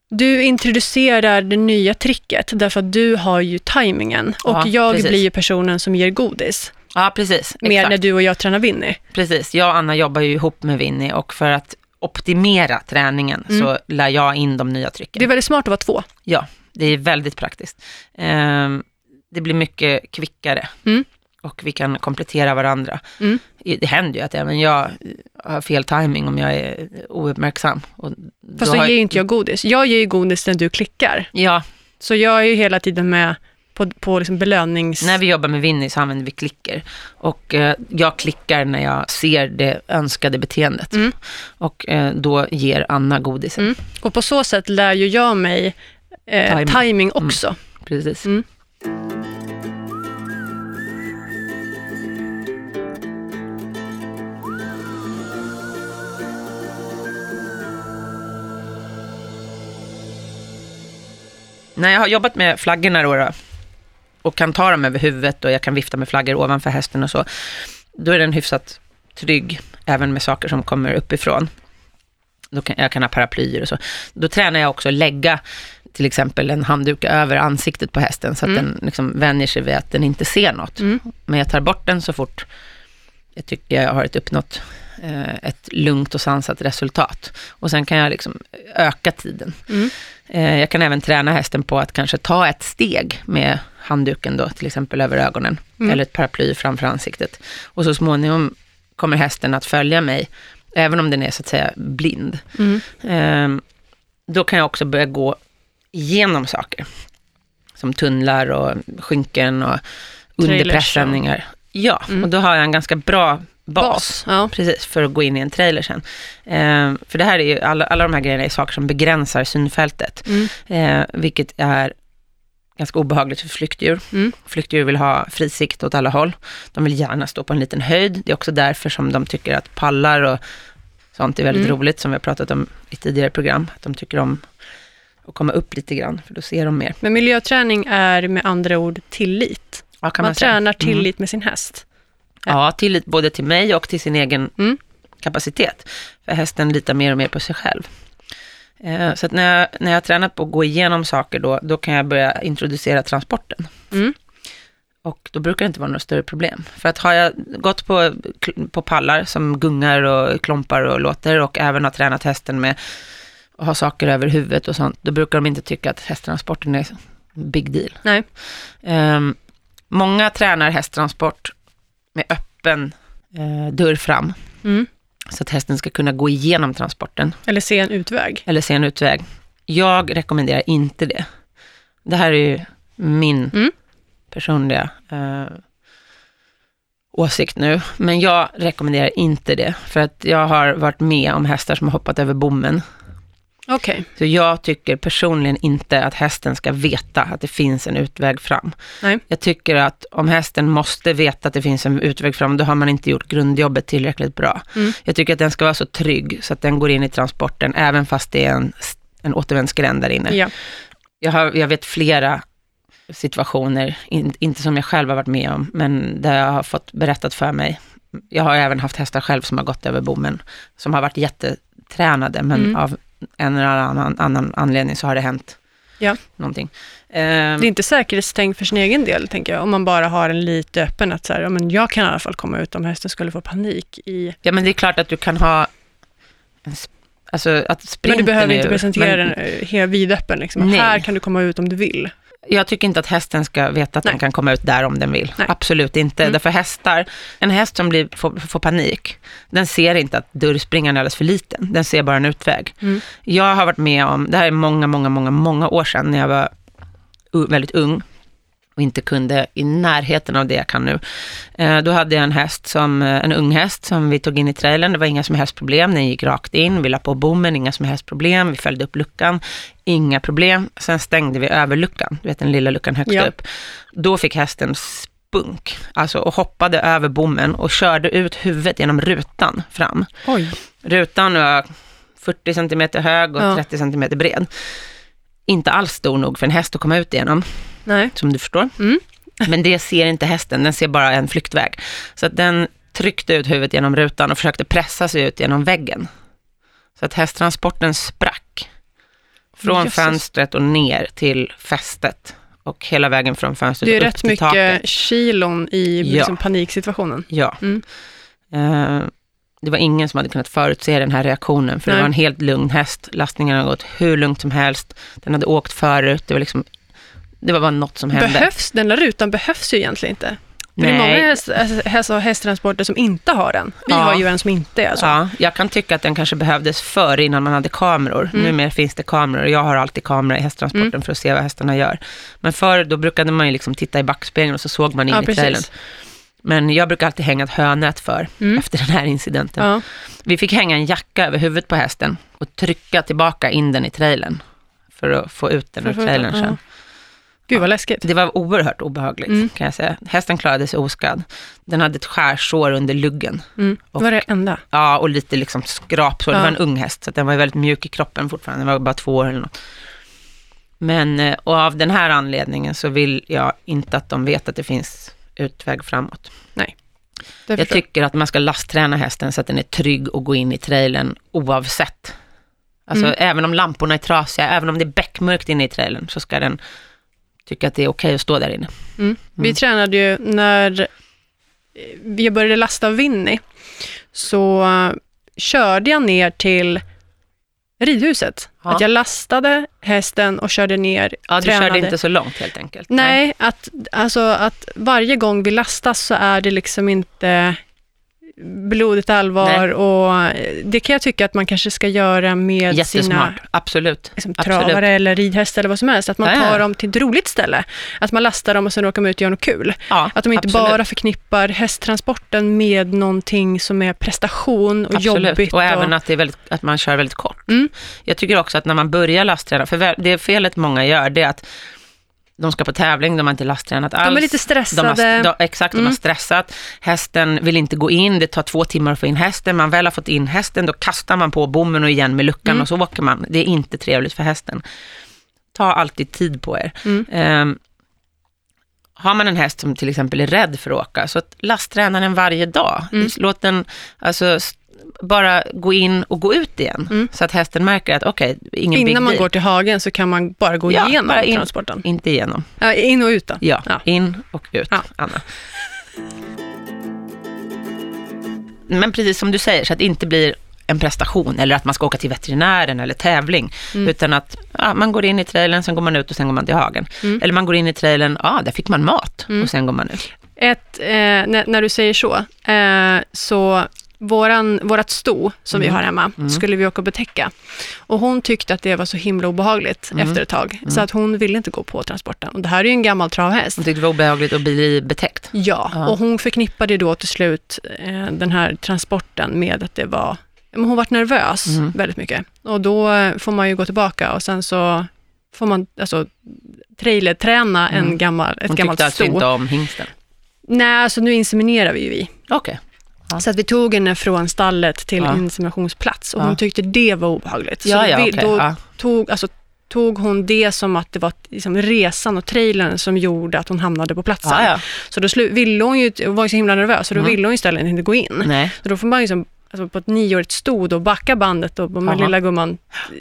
B: Du introducerar det nya tricket därför att du har ju tajmingen. Och
A: Ja,
B: jag
A: precis.
B: blir ju personen som ger godis.
A: Ja, precis.
B: Mer
A: exakt.
B: när du och jag tränar Winnie.
A: Precis, jag och Anna jobbar ju ihop med Winnie och för att optimera träningen
B: Mm.
A: så lär jag in de nya trycken.
B: Det är väldigt smart att vara två.
A: Ja, det är väldigt praktiskt. Ehm, det blir mycket kvickare
B: Mm.
A: och vi kan komplettera varandra.
B: Mm.
A: Det händer ju att även jag har fel timing om jag är ouppmärksam. Och
B: Fast
A: då
B: då ger ju inte jag godis. Jag ger ju godis när du klickar.
A: Ja,
B: Så jag är ju hela tiden med på, på liksom belönings...
A: när vi jobbar med Winnie så använder vi klicker. Och eh, jag klickar när jag ser det önskade beteendet.
B: Mm.
A: Och eh, då ger Anna godiset.
B: Mm. Och på så sätt lär ju jag mig eh,
A: Timing.
B: timing också.
A: Precis.
B: Mm.
A: När jag har jobbat med flaggorna då, då och kan ta dem över huvudet och jag kan vifta med flaggor ovanför hästen och så, då är den hyfsat trygg, även med saker som kommer uppifrån. Då kan, jag kan ha paraplyer och så. Då tränar jag också att lägga till exempel en handduk över ansiktet på hästen, så att
B: Mm.
A: den liksom vänjer sig vid att den inte ser något.
B: Mm.
A: Men jag tar bort den så fort jag tycker jag har ett uppnått eh, ett lugnt och sansat resultat. Och sen kan jag liksom öka tiden.
B: Mm.
A: Eh, Jag kan även träna hästen på att kanske ta ett steg med handduken då, till exempel över ögonen,
B: Mm.
A: eller ett paraply framför ansiktet. Och så småningom kommer hästen att följa mig, även om den är så att säga blind.
B: Mm.
A: Eh, Då kan jag också börja gå igenom saker, som tunnlar och skynken och underpressändningar. Ja,
B: Mm.
A: och då har jag en ganska bra bas.
B: Bas. Ja.
A: Precis, för att gå in i en trailer sen. Eh, för det här är ju, alla, alla de här grejerna är saker som begränsar synfältet.
B: Mm.
A: Eh, vilket är ganska obehagligt för flyktdjur.
B: Mm.
A: Flyktdjur vill ha fri sikt åt alla håll. De vill gärna stå på en liten höjd. Det är också därför som de tycker att pallar och sånt är väldigt
B: Mm.
A: roligt, som vi har pratat om i tidigare program. Att de tycker om att komma upp lite grann, för då ser de mer.
B: Men miljöträning är med andra ord tillit.
A: Ja,
B: man
A: man,
B: tränar
A: Mm.
B: tillit med sin häst.
A: Ja, tillit både till mig och till sin egen
B: Mm.
A: kapacitet. För hästen litar mer och mer på sig själv. Eh, Så när jag, när jag har tränat på att gå igenom saker då, då kan jag börja introducera transporten.
B: Mm.
A: Och då brukar det inte vara något större problem. För att har jag gått på, på pallar som gungar och klompar och låter och även har tränat hästen med att ha saker över huvudet och sånt, då brukar de inte tycka att hästtransporten är big deal.
B: Nej.
A: Ehm, många tränar hästtransport med öppen eh, dörr fram.
B: Mm.
A: Så att hästen ska kunna gå igenom transporten
B: Eller se en utväg.
A: eller se en utväg. Jag rekommenderar inte det. Det här är ju min
B: Mm.
A: personliga eh, åsikt nu. Men jag rekommenderar inte det. För att jag har varit med om hästar som har hoppat över bommen.
B: Okej.
A: Så jag tycker personligen inte att hästen ska veta att det finns en utväg fram.
B: Nej.
A: Jag tycker att om hästen måste veta att det finns en utväg fram, då har man inte gjort grundjobbet tillräckligt bra.
B: Mm.
A: Jag tycker att den ska vara så trygg så att den går in i transporten, även fast det är en, en återvändsgränd där inne.
B: Ja.
A: Jag, har, jag vet flera situationer, in, inte som jag själv har varit med om, men där jag har fått berättat för mig. Jag har även haft hästar själv som har gått över bommen, som har varit jättetränade, men
B: Mm.
A: av en eller annan, annan anledning så har det hänt
B: Ja.
A: någonting.
B: Det är inte säkerhetstänk för sin egen del, tänker jag. Om man bara har en lite öppen, att så här, ja, men jag kan i alla fall komma ut om hästen skulle få panik i...
A: Ja, men det är klart att du kan ha, en, alltså att
B: Men du behöver inte presentera
A: men
B: den eh, vidöppen. Liksom. Här kan du komma ut om du vill.
A: Jag tycker inte att hästen ska veta att
B: Nej.
A: den kan komma ut där om den vill.
B: Nej.
A: Absolut inte.
B: Mm.
A: Därför hästar, en häst som blir, får, får panik, den ser inte att dörrspringan är alldeles för liten. Den ser bara en utväg.
B: Mm.
A: Jag har varit med om, det här är många, många, många, många år sedan när jag var väldigt ung och inte kunde i närheten av det jag kan nu. Eh, då hade jag en häst, som, eh, en ung häst som vi tog in i trailern. Det var inga som helst problem. Den gick rakt in, vi la på bommen, inga som helst problem. Vi följde upp luckan, inga problem. Sen stängde vi över luckan, du vet den lilla luckan högst
B: Ja.
A: upp. Då fick hästen spunk, alltså och hoppade över bommen och körde ut huvudet genom rutan fram.
B: Oj.
A: Rutan var 40 centimeter hög och
B: Ja.
A: 30 centimeter bred. Inte alls stor nog för en häst att komma ut igenom,
B: Nej.
A: som du förstår.
B: Mm.
A: Men det ser inte hästen, den ser bara en flyktväg. Så att den tryckte ut huvudet genom rutan och försökte pressa sig ut genom väggen. Så att hästtransporten sprack. Från
B: Jösses.
A: fönstret och ner till fästet. Och hela vägen från fönstret
B: Det är
A: upp
B: rätt
A: till
B: mycket
A: taket.
B: kilon i
A: Ja.
B: liksom, paniksituationen.
A: Ja.
B: Mm.
A: Eh, det var ingen som hade kunnat förutse den här reaktionen, för
B: Nej.
A: det var en helt lugn häst. Lastningen hade gått hur lugnt som helst. Den hade åkt förut. Det var liksom, det var bara något som hände.
B: Behövs, den där rutan behövs ju egentligen inte. För det är många häst, och hästtransporter som inte har den. Vi
A: Ja.
B: har ju en som inte är så.
A: Ja, jag kan tycka att den kanske behövdes förr innan man hade kameror.
B: Mm.
A: Numera finns det kameror jag har alltid kamera i hästtransporten
B: Mm.
A: för att se vad hästarna gör. Men förr då brukade man ju liksom titta i backspegeln och så såg man in
B: Ja,
A: i trailern. Men jag brukar alltid hänga ett hönät för
B: Mm.
A: efter den här incidenten.
B: Ja.
A: Vi fick hänga en jacka över huvudet på hästen och trycka tillbaka in den i trailern för att få ut den ur trailern sen.
B: Gud vad läskigt.
A: Det var oerhört obehagligt
B: Mm.
A: kan jag säga. Hästen klarade sig oskadd. Den hade ett skärsår under luggen.
B: Mm. Det var det enda.
A: Ja, och lite liksom skrapsår. Det
B: Ja.
A: var en ung häst, så den var väldigt mjuk i kroppen fortfarande. Den var bara två år eller något. Men, eh, och av den här anledningen så vill jag inte att de vet att det finns utväg framåt.
B: Det
A: Jag
B: förstår jag.
A: tycker att man ska lastträna hästen så att den är trygg och gå in i trailern oavsett. Alltså
B: Mm.
A: även om lamporna är trasiga, även om det är beckmörkt inne i trailern, så ska den tycka att det är okej att stå där inne.
B: Mm. Vi
A: Mm.
B: tränade ju när eh, vi började lasta Winnie, så eh, körde jag ner till ridhuset.
A: Ja.
B: Att jag lastade hästen och körde ner,
A: Ja, du
B: tränade.
A: körde inte så långt helt enkelt.
B: Nej, att, alltså, att varje gång vi lastas så är det liksom inte blodigt allvar
A: Nej.
B: och det kan jag tycka att man kanske ska göra med
A: Jättesmart,
B: sina
A: absolut.
B: liksom,
A: Absolut.
B: travare eller ridhäst eller vad som helst. Att man tar dem till ett roligt ställe. Att man lastar dem och sen åker de ut och gör något kul.
A: Ja,
B: Att de inte
A: absolut.
B: bara förknippar hästtransporten med någonting som är prestation och
A: Absolut.
B: jobbigt.
A: Och även att, det är väldigt, att man kör väldigt kort.
B: Mm.
A: Jag tycker också att när man börjar lastträna, för det felet många gör, det är att de ska på tävling, de har inte lasttränat alls.
B: de är lite
A: De
B: stressade.
A: har, de, exakt, de har
B: Mm.
A: stressat. Hästen vill inte gå in, det tar två timmar att få in hästen. Man väl har fått in hästen, då kastar man på bommen och igen med luckan
B: Mm.
A: och så åker man. Det är inte trevligt för hästen. Ta alltid tid på er.
B: Mm.
A: Ehm, har man en häst som till exempel är rädd för att åka, så att lastträna den varje dag.
B: Mm.
A: Låt den alltså, bara gå in och gå ut igen.
B: Mm.
A: Så att hästen märker att okej, ingen big
B: Innan man
A: deal.
B: går till hagen så kan man bara gå
A: Ja,
B: igenom
A: bara in.
B: transporten.
A: Inte igenom.
B: Ja, in och ut då.
A: Ja,
B: Ja.
A: in och ut,
B: Ja.
A: Anna. Men precis som du säger, så att det inte blir en prestation eller att man ska åka till veterinären eller tävling,
B: Mm.
A: utan att ja, man går in i trailern, sen går man ut och sen går man till hagen.
B: Mm.
A: Eller man går in i trailern, ja, där fick man mat
B: Mm.
A: och sen går man ut.
B: ett, eh, när, när du säger så, eh, så våran, vårat sto som vi
A: Mm.
B: har hemma
A: Mm.
B: skulle vi åka och betäcka. Och hon tyckte att det var så himla obehagligt
A: Mm.
B: efter ett tag,
A: Mm.
B: så att hon ville inte gå på transporten. Och det här är ju en gammal travhäst.
A: Hon tyckte det var obehagligt att bli betäckt.
B: Ja,
A: Ja.
B: och hon förknippade då till slut eh, den här transporten med att det var, hon var nervös
A: Mm.
B: väldigt mycket. Och då får man ju gå tillbaka och sen så får man alltså trailerträna en
A: Mm.
B: gammal, ett
A: Hon
B: gammalt
A: tyckte alltså
B: sto.
A: inte om hingsten.
B: Nej, alltså nu inseminerar vi ju vi.
A: Okej. Ja.
B: Så att vi tog henne från stallet till
A: Ja.
B: inseminationsplats och hon tyckte det var obehagligt. Så
A: Ja,
B: då
A: ja,
B: vi-
A: okej.
B: då tog, alltså, tog hon det som att det var liksom resan och trailern som gjorde att hon hamnade på platsen.
A: Ja, ja.
B: Så då ville hon ju, var ju så himla nervös, så då
A: Mm.
B: ville hon istället inte gå in.
A: Nej.
B: Så då får man liksom, alltså på ett nioårigt stod och backa bandet och med lilla gumman.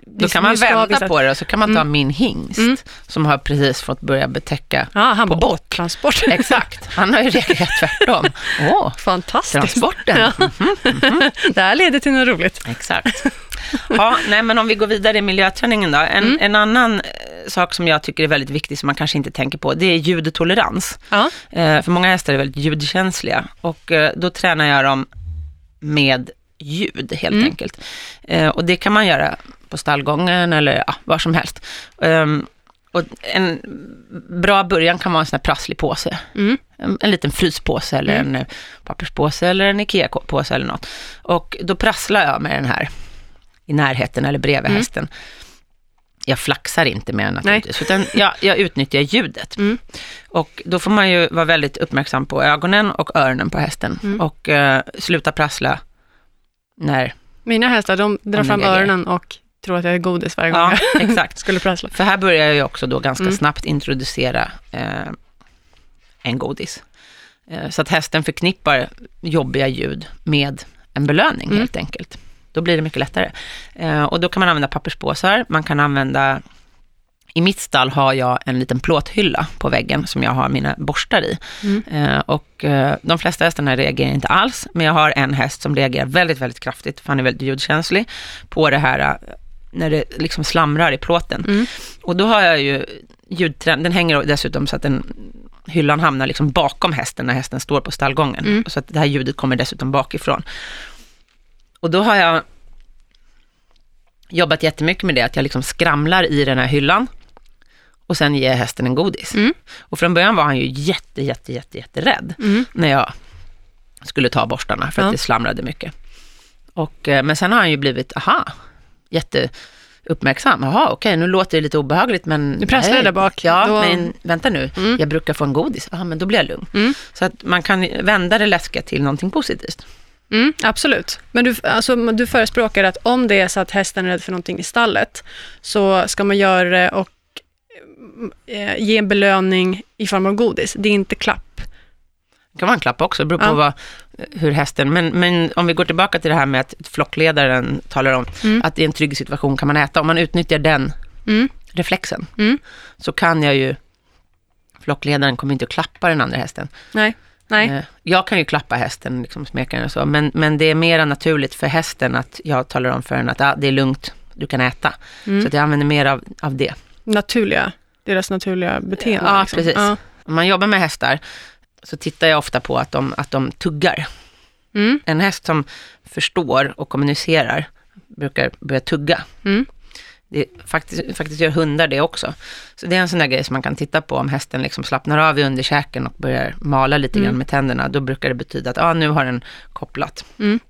A: Då kan man vända på det och så kan man ta min hingst
B: Mm.
A: som har precis fått börja betäcka.
B: Ja, han
A: På bock.
B: båttransport.
A: Exakt, han har ju reagerat tvärtom. Åh,
B: Fantastiskt.
A: transporten.
B: Ja. det här leder till något roligt.
A: Exakt. Ja, nej, men om vi går vidare i miljöträningen då. En,
B: Mm.
A: en annan eh, sak som jag tycker är väldigt viktig, som man kanske inte tänker på, det är ljudtolerans.
B: Ja.
A: Eh, för många hästar är väldigt ljudkänsliga och eh, då tränar jag dem med ljud helt
B: Mm.
A: enkelt. Eh, och det kan man göra på stallgången eller ja, var som helst. Ehm, och en bra början kan vara en sån här prasslig påse.
B: Mm.
A: En, en liten fryspåse eller
B: Mm.
A: en eh, papperspåse eller en IKEA-påse eller något. Och då prasslar jag med den här i närheten eller bredvid
B: Mm.
A: hästen. Jag flaxar inte med den naturligtvis, utan jag, jag utnyttjar ljudet.
B: Mm.
A: Och då får man ju vara väldigt uppmärksam på ögonen och öronen på hästen.
B: Mm.
A: Och eh, sluta prassla när...
B: Mina hästar, de drar
A: Om
B: fram öronen och tror att jag är godis varje gång
A: Ja,
B: jag
A: exakt.
B: skulle prassla.
A: För här börjar jag också då ganska
B: Mm.
A: snabbt introducera eh, en godis. Eh, så att hästen förknippar jobbiga ljud med en belöning
B: Mm.
A: helt enkelt. Då blir det mycket lättare. Eh, och då kan man använda papperspåsar, man kan använda i mitt stall har jag en liten plåthylla på väggen som jag har mina borstar i.
B: Mm.
A: Eh, och eh, de flesta hästarna reagerar inte alls, men jag har en häst som reagerar väldigt, väldigt kraftigt, för han är väldigt ljudkänslig, på det här eh, när det liksom slamrar i plåten.
B: Mm.
A: Och då har jag ju ljudträn, den hänger dessutom så att den, hyllan hamnar liksom bakom hästen när hästen står på stallgången.
B: Mm.
A: Så att det här ljudet kommer dessutom bakifrån. Och då har jag jobbat jättemycket med det, att jag liksom skramlar i den här hyllan och sen ger jag hästen en godis.
B: Mm.
A: Och från början var han ju jätte, jätte, jätte, jätterädd
B: Mm.
A: när jag skulle ta borstarna för att
B: Ja.
A: det slamrade mycket. Och, eh, men sen har han ju blivit, aha, jätteuppmärksam. Jaha, okej, nu låter det lite obehagligt, men...
B: Nu prasslar det
A: nej.
B: där bak.
A: Ja,
B: Då-
A: men vänta nu,
B: Mm.
A: jag brukar få en godis. Ja, men då blir jag lugn.
B: Mm.
A: Så att man kan vända det läskiga till någonting positivt.
B: Mm, absolut. Men du, alltså, du förespråkar att om det är så att hästen är rädd för någonting i stallet, så ska man göra det och eh, ge en belöning i form av godis. Det är inte klapp.
A: Det kan vara en klapp också, det beror på
B: Ja.
A: vad, hur hästen... Men, men om vi går tillbaka till det här med att flockledaren talar om
B: Mm.
A: att i en trygg situation kan man äta. Om man utnyttjar den
B: Mm.
A: reflexen,
B: Mm.
A: så kan jag ju... Flockledaren kommer inte att klappa den andra hästen.
B: Nej. Nej.
A: Eh, Jag kan ju klappa hästen, liksom smeka den och så, men, men det är mer naturligt för hästen att jag talar om för den att ah, det är lugnt, du kan äta.
B: Mm.
A: Så att jag använder mer av, av det.
B: Naturliga, deras naturliga beteende.
A: Ja,
B: liksom.
A: precis.
B: Ja.
A: Om man jobbar med hästar så tittar jag ofta på att de, att de tuggar.
B: Mm.
A: En häst som förstår och kommunicerar brukar börja tugga.
B: Mm.
A: Det, faktiskt, faktiskt gör hundar det också. Så det är en sån där grej som man kan titta på om hästen liksom slappnar av i underkäken och börjar mala lite
B: Mm.
A: grann med tänderna. Då brukar det betyda att ah, nu har den kopplat.
B: Mm.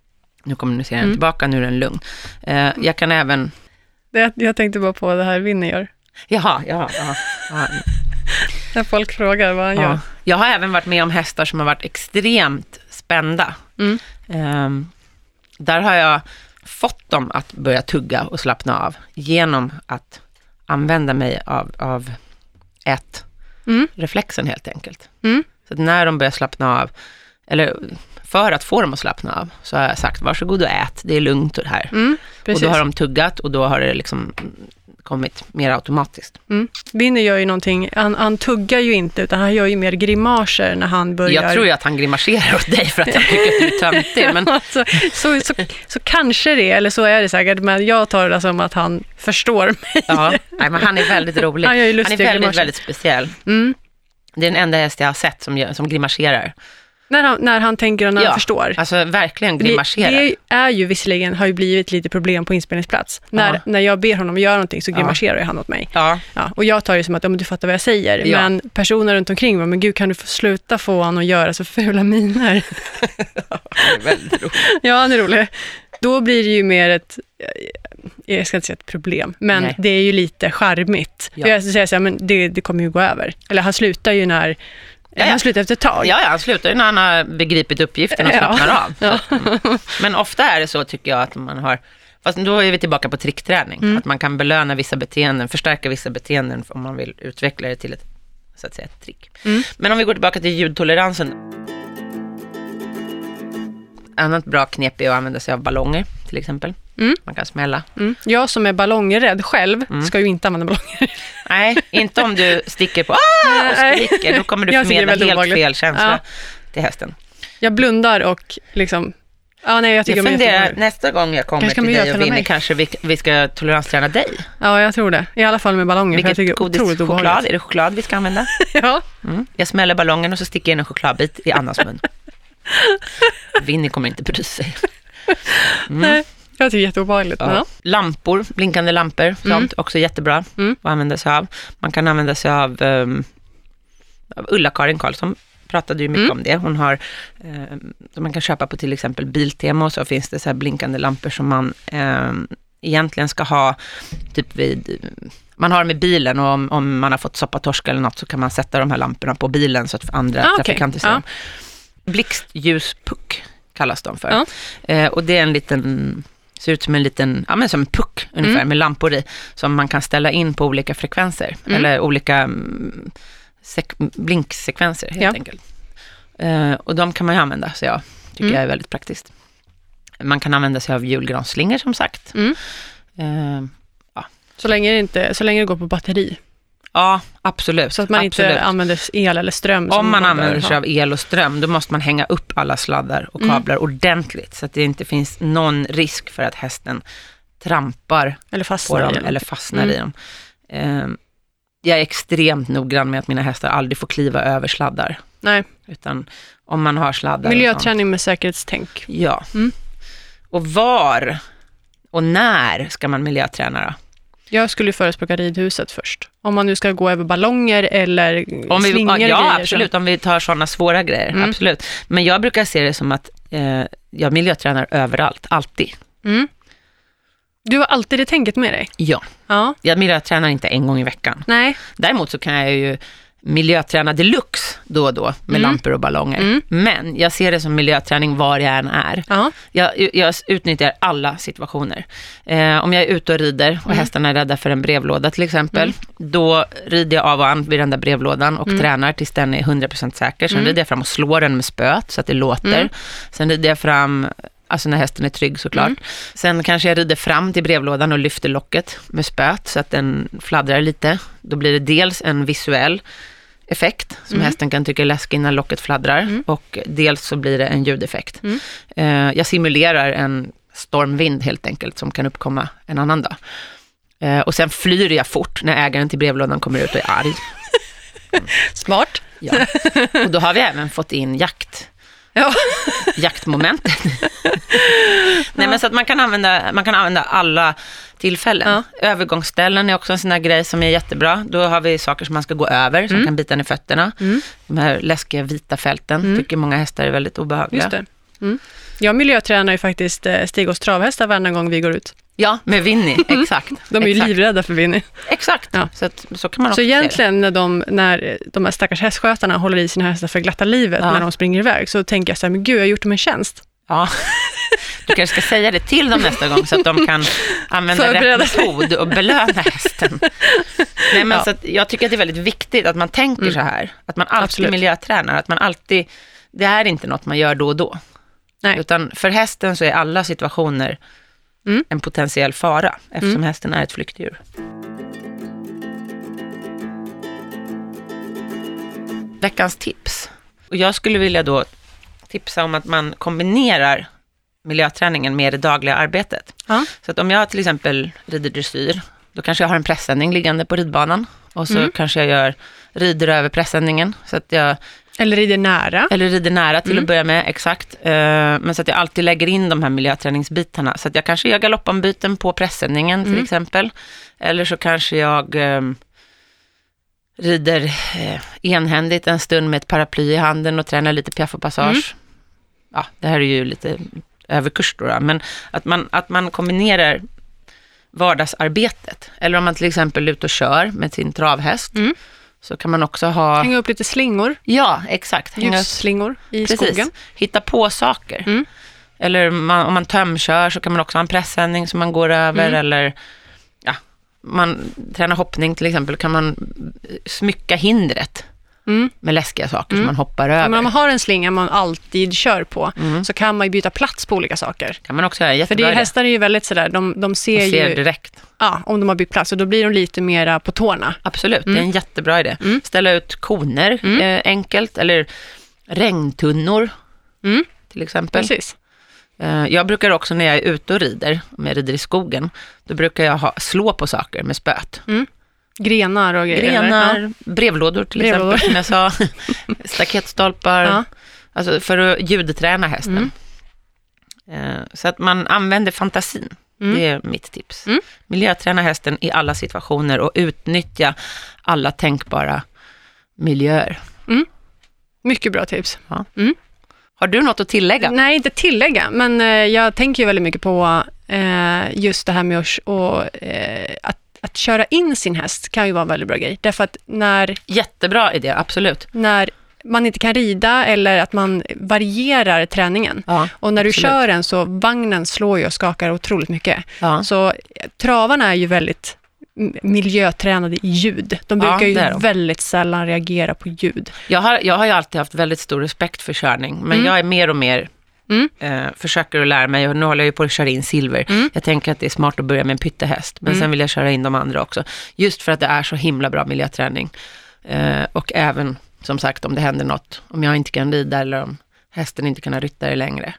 A: Nu kommunicerar den
B: Mm.
A: tillbaka, nu är den lugn. Eh, jag kan även,
B: Det, jag tänkte bara på det här Winnie gör.
A: Jaha, jaha, jaha, jaha.
B: När folk frågar vad han
A: Ja.
B: gör.
A: Jag har även varit med om hästar som har varit extremt spända.
B: Mm.
A: Ehm, där har jag fått dem att börja tugga och slappna av genom att använda mig av, av ett
B: Mm.
A: reflexen helt enkelt.
B: Mm.
A: Så när de börjar slappna av, eller för att få dem att slappna av, så har jag sagt varsågod och ät, det är lugnt och det här.
B: Mm.
A: Och då har de tuggat och då har det liksom kommit mer automatiskt.
B: Mm. Winnie gör ju någonting, han, han tuggar ju inte, utan han gör ju mer grimaser när han börjar...
A: Jag tror ju att han grimaserar åt dig för att han tycker att du är töntig, men
B: Alltså, så, så, så kanske det, eller så är det säkert, men jag tar det som att han förstår mig.
A: Ja, nej, men han är väldigt rolig.
B: Han
A: Han är väldigt,
B: grimaser.
A: väldigt speciell.
B: Mm.
A: Det är den enda häst jag har sett som, som grimaserar.
B: När han, när han tänker och när
A: Ja,
B: han förstår.
A: Alltså verkligen
B: Det,
A: grimaserar.
B: det är ju visserligen, har ju blivit lite problem på inspelningsplats. När,
A: Ja.
B: när jag ber honom göra någonting så
A: Ja.
B: grimaserar ju han åt mig.
A: Ja,
B: Ja, och jag tar det som att ja, men du fattar vad jag säger.
A: Ja.
B: Men personer runt omkring mig, men gud kan du få sluta få honom att göra så fula miner?
A: det är väldigt roligt.
B: ja, han är rolig. Då blir det ju mer ett, jag ska inte säga ett problem, men
A: Nej.
B: det är ju lite charmigt.
A: Ja.
B: Jag säger så här, men det, det kommer ju gå över. Eller han slutar ju när,
A: ja.
B: han slutar efter ett tag.
A: Ja, ja, han slutar när han har begripit uppgiften och slappnar av.
B: Ja.
A: Så, mm. Men ofta är det så tycker jag att man har, fast då är vi tillbaka på trickträning,
B: Mm.
A: att man kan belöna vissa beteenden, förstärka vissa beteenden om man vill utveckla det till ett, så att säga, ett trick.
B: Mm.
A: Men om vi går tillbaka till ljudtoleransen. Annat bra knep är att använda sig av ballonger till exempel.
B: Mm.
A: Man kan smälla.
B: Mm. Jag som är ballongrädd själv
A: Mm.
B: ska ju inte använda ballonger.
A: Nej, inte om du sticker på ah! och skriker. Då kommer du
B: Jag
A: förmedla helt
B: obehagligt.
A: fel känsla
B: Ja.
A: till hästen.
B: Jag blundar och liksom, ja nej jag tycker
A: Jag funderar, nästa gång jag kommer till dig och
B: mig.
A: kanske vi, vi ska toleransträna dig.
B: Ja, jag tror det. I alla fall med ballonger, för jag
A: Vilket
B: är
A: godis,
B: otroligt
A: choklad,
B: obehagligt.
A: är det choklad vi ska använda?
B: Ja,
A: Mm. Jag smäller ballongen och så sticker jag in en chokladbit i Annas mun. Winnie kommer inte bry sig.
B: Nej. Jag tycker det är jätteobehagligt.
A: Ja.
B: Ja.
A: Lampor, blinkande lampor, sånt, också jättebra
B: Mm.
A: att använda sig av. Man kan använda sig av, um, Ulla-Karin Karlsson, pratade ju mycket
B: Mm.
A: om det. Hon har, eh, som man kan köpa på till exempel Biltema och så finns det så här blinkande lampor som man eh, egentligen ska ha typ vid, man har dem i bilen och om, om man har fått soppatorsk eller något så kan man sätta de här lamporna på bilen så att andra
B: Ah,
A: trafikanter ser
B: Ja.
A: dem. Blixtljuspuck kallas de för.
B: Ja.
A: Eh, och det är en liten, ser ut som en liten, ja men som en puck ungefär
B: Mm.
A: med lampor i, som man kan ställa in på olika frekvenser,
B: Mm.
A: eller olika mm, sek- blinksekvenser helt
B: Ja.
A: enkelt. Eh, och de kan man ju använda, så jag tycker
B: Mm.
A: jag är väldigt praktiskt. Man kan använda sig av julgransslingor som sagt.
B: Mm.
A: Eh,
B: Så, länge det inte, så länge det går på batteri.
A: Ja, absolut.
B: Så att man
A: absolut.
B: inte använder el eller ström.
A: Om man
B: bör
A: använder sig av el och ström, då måste man hänga upp alla sladdar och
B: Mm.
A: kablar ordentligt, så att det inte finns någon risk för att hästen trampar
B: Eller
A: på dem eller fastnar
B: Mm.
A: i dem. Eh, jag är extremt noggrann med att mina hästar aldrig får kliva över sladdar,
B: Nej,
A: utan om man har sladdar
B: miljöträning med säkerhetstänk.
A: Ja.
B: Mm.
A: Och var och när ska man miljöträna då?
B: Jag skulle förespråka ridhuset först. Om man nu ska gå över ballonger eller
A: Om vi,
B: slingor
A: ja,
B: grejer. så-
A: absolut. Om vi tar sådana svåra grejer,
B: Mm.
A: absolut. Men jag brukar se det som att eh, jag miljötränar överallt, alltid.
B: Mm. Du har alltid det tänket med dig?
A: Ja.
B: Ja.
A: Jag miljötränar inte en gång i veckan.
B: Nej.
A: Däremot så kan jag ju miljöträna deluxe då och då med
B: Mm.
A: lampor och ballonger.
B: Mm.
A: Men jag ser det som miljöträning var jag än är.
B: Ja.
A: Jag, jag utnyttjar alla situationer. Eh, om jag är ute och rider och
B: Mm.
A: hästarna är rädda för en brevlåda till exempel, då rider jag av och an vid den där brevlådan och
B: Mm.
A: tränar tills den är 100% säker. Sen
B: Mm.
A: rider jag fram och slår den med spöet så att det låter.
B: Mm.
A: Sen rider jag fram, alltså när hästen är trygg såklart.
B: Mm.
A: Sen kanske jag rider fram till brevlådan och lyfter locket med spöet så att den fladdrar lite. Då blir det dels en visuell effekt som
B: Mm.
A: hästen kan tycka är läskig när locket fladdrar
B: Mm.
A: och dels så blir det en ljudeffekt.
B: Mm.
A: Eh, jag simulerar en stormvind helt enkelt som kan uppkomma en annan dag. Eh, och sen flyr jag fort när ägaren till brevlådan kommer ut och är arg.
B: Smart.
A: Ja. Och då har vi även fått in jakt,
B: Ja.
A: jaktmomentet. Nej men så att man kan använda, man kan använda alla tillfällen. Övergångsställen är också en sån här grej som är jättebra. Då har vi saker som man ska gå över, som
B: Mm.
A: kan bita en i fötterna.
B: Mm.
A: De här läskiga vita fälten
B: Mm.
A: tycker många hästar är väldigt obehagliga.
B: Just det. Mm. Jag miljötränar ju faktiskt eh, Stigås travhästar varannan gång vi går ut.
A: Ja, med Winnie, exakt.
B: De är ju
A: exakt.
B: livrädda för Winnie.
A: Exakt,
B: Ja.
A: så, att, så kan man också
B: Så egentligen när de, när de här stackars hästskötarna håller i sina hästar för glatta livet
A: Ja.
B: när de springer iväg, så tänker jag så här, men gud, jag har gjort dem en tjänst.
A: Ja. Du kanske ska säga det till dem nästa gång så att de kan använda
B: Förbereda
A: rätt metod och belöna hästen. Nej, men
B: Ja.
A: så att jag tycker att det är väldigt viktigt att man tänker
B: Mm.
A: så här. Att man alltid
B: Absolut.
A: miljötränar, att man alltid, det är inte något man gör då och då.
B: Nej.
A: Utan för hästen så är alla situationer
B: Mm.
A: en potentiell fara, eftersom
B: Mm.
A: hästen är ett flyktdjur. Veckans tips. Och jag skulle vilja då tipsa om att man kombinerar miljöträningen med det dagliga arbetet.
B: Ja.
A: Så att om jag till exempel rider dressyr, då kanske jag har en pressändning liggande på ridbanan och så
B: Mm.
A: kanske jag gör rider över pressändningen. Så att jag,
B: Eller rider nära.
A: eller rider nära till
B: Mm.
A: att börja med, exakt. Eh, men så att jag alltid lägger in de här miljöträningsbitarna. Så att jag kanske gör galoppombyten på pressändningen till
B: Mm.
A: exempel. Eller så kanske jag ehm, rider eh, enhändigt en stund med ett paraply i handen och tränar lite piaff och passage.
B: Mm.
A: Ja, det här är ju lite överkurs då, då, men att man, att man kombinerar vardagsarbetet. Eller om man till exempel är ute och kör med sin travhäst,
B: Mm.
A: Så kan man också ha...
B: Hänga upp lite slingor,
A: Ja, exakt.
B: Ljusslingor i
A: Precis.
B: skogen.
A: Hitta på saker.
B: Mm.
A: Eller man, om man tömkör så kan man också ha en pressändning som man går över.
B: Mm.
A: Eller ja, man tränar hoppning till exempel, kan man smycka hindret
B: Mm.
A: med läskiga saker
B: Mm.
A: som man hoppar
B: Ja,
A: över.
B: Men om man har en slinga man alltid kör på,
A: Mm.
B: så kan man ju byta plats på olika saker.
A: kan man också göra,
B: För
A: jättebra
B: det,
A: idé.
B: hästar är ju väldigt sådär, de, de ser,
A: Man ser
B: ju,
A: direkt.
B: ja, om de har bytt plats, och då blir de lite mera på tårna.
A: Absolut, det är
B: Mm.
A: en jättebra idé.
B: Mm.
A: Ställa ut koner
B: Mm.
A: eh, enkelt, eller regntunnor
B: Mm.
A: till exempel.
B: Precis.
A: Eh, Jag brukar också när jag är ute och rider, om jag rider i skogen, då brukar jag ha, slå på saker med spöet.
B: Grenar och grejer. eller?
A: Grenar, brevlådor till
B: Brevlådor.
A: exempel, som jag sa. Staketstolpar,
B: Ja.
A: alltså för att ljudträna hästen.
B: Mm.
A: Eh, Så att man använder fantasin.
B: Mm.
A: Det är mitt tips.
B: Mm.
A: Miljöträna hästen i alla situationer och utnyttja alla tänkbara miljöer.
B: Mycket bra tips.
A: Har du något att tillägga?
B: Nej, inte tillägga, men eh, jag tänker ju väldigt mycket på eh, just det här med att, att köra in sin häst kan ju vara en väldigt bra grej. Därför att när,
A: Jättebra idé, absolut.
B: när man inte kan rida eller att man varierar träningen.
A: Ja,
B: Och när du
A: Absolut.
B: kör den så vagnen slår ju och skakar otroligt mycket.
A: ja.
B: Så eh, travarna är ju väldigt miljötränade i ljud. De
A: Ja,
B: brukar ju
A: är de.
B: väldigt sällan reagera på ljud.
A: Jag, har, jag har ju alltid haft väldigt stor respekt för körning, men
B: Mm.
A: jag är mer och mer
B: Mm.
A: eh, försöker att lära mig och nu håller jag ju på att köra in silver.
B: Mm.
A: Jag tänker att det är smart att börja med en pyttehäst, men
B: Mm.
A: sen vill jag köra in de andra också. Just för att det är så himla bra miljöträning. Eh, och även, som sagt, om det händer något, om jag inte kan rida eller om hästen inte kan ha ryttare längre.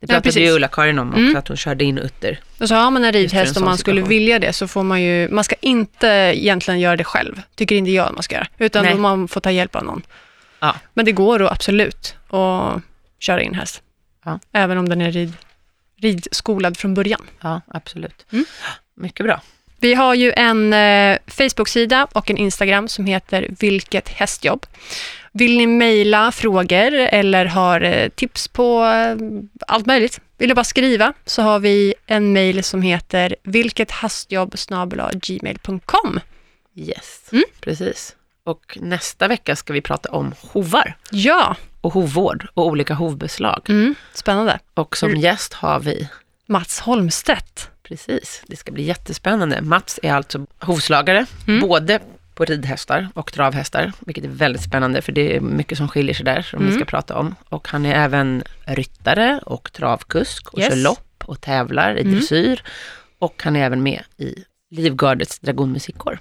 A: Det pratade
B: precis.
A: ju Ulla-Karin om också,
B: Mm.
A: att hon körde in utter.
B: Och så har man en ridhäst om man skulle
A: situation.
B: vilja det så får man ju, man ska inte egentligen göra det själv, tycker inte jag att man ska göra, utan man får ta hjälp av någon.
A: Ja.
B: Men det går då absolut att köra in häst,
A: Ja.
B: även om den är rid, ridskolad från början.
A: Ja, absolut.
B: Mm.
A: Mycket bra.
B: Vi har ju en eh, Facebook-sida och en Instagram som heter Vilket hästjobb. Vill ni mejla frågor eller har eh, tips på eh, allt möjligt, vill du bara skriva så har vi en mejl som heter vilkethästjobb.gmail.com.
A: Yes,
B: Mm.
A: precis. Och nästa vecka ska vi prata om hovar
B: Ja,
A: och hovvård och olika hovbeslag.
B: mm, spännande.
A: Och som
B: Mm.
A: gäst har vi,
B: Mats Holmstedt.
A: precis, det ska bli jättespännande. Mats är alltså hovslagare,
B: Mm.
A: både på ridhästar och travhästar, vilket är väldigt spännande, för det är mycket som skiljer sig där, som vi
B: Mm.
A: ska prata om. Och han är även ryttare och travkusk och
B: Yes.
A: kör lopp och tävlar i
B: Mm.
A: dressyr. Och han är även med i Livgardets dragonmusikkår.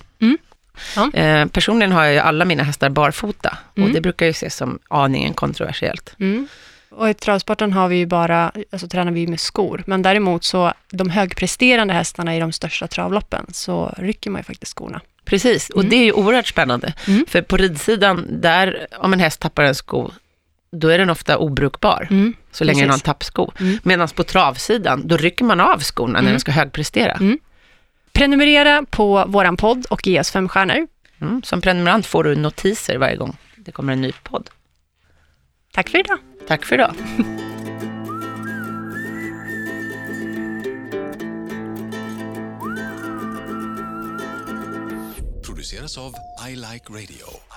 B: Ja.
A: Eh, personligen har jag ju alla mina hästar barfota och
B: Mm.
A: det brukar ju ses som aningen kontroversiellt.
B: Mm. Och i travsporten har vi ju bara, alltså tränar vi med skor, men däremot så de högpresterande hästarna i de största travloppen så rycker man ju faktiskt skorna.
A: Precis, och
B: Mm.
A: det är ju oerhört spännande.
B: Mm.
A: För på ridsidan, där om en häst tappar en sko, då är den ofta obrukbar,
B: Mm.
A: så länge den har en tappsko.
B: Mm.
A: Medan på travsidan, då rycker man av skorna när
B: Mm.
A: den ska högprestera.
B: Mm. Prenumerera på våran podd och ge oss fem stjärnor.
A: Mm. Som prenumerant får du notiser varje gång det kommer en ny podd.
B: Tack för idag.
A: Tack för idag.
C: produceras av I Like Radio.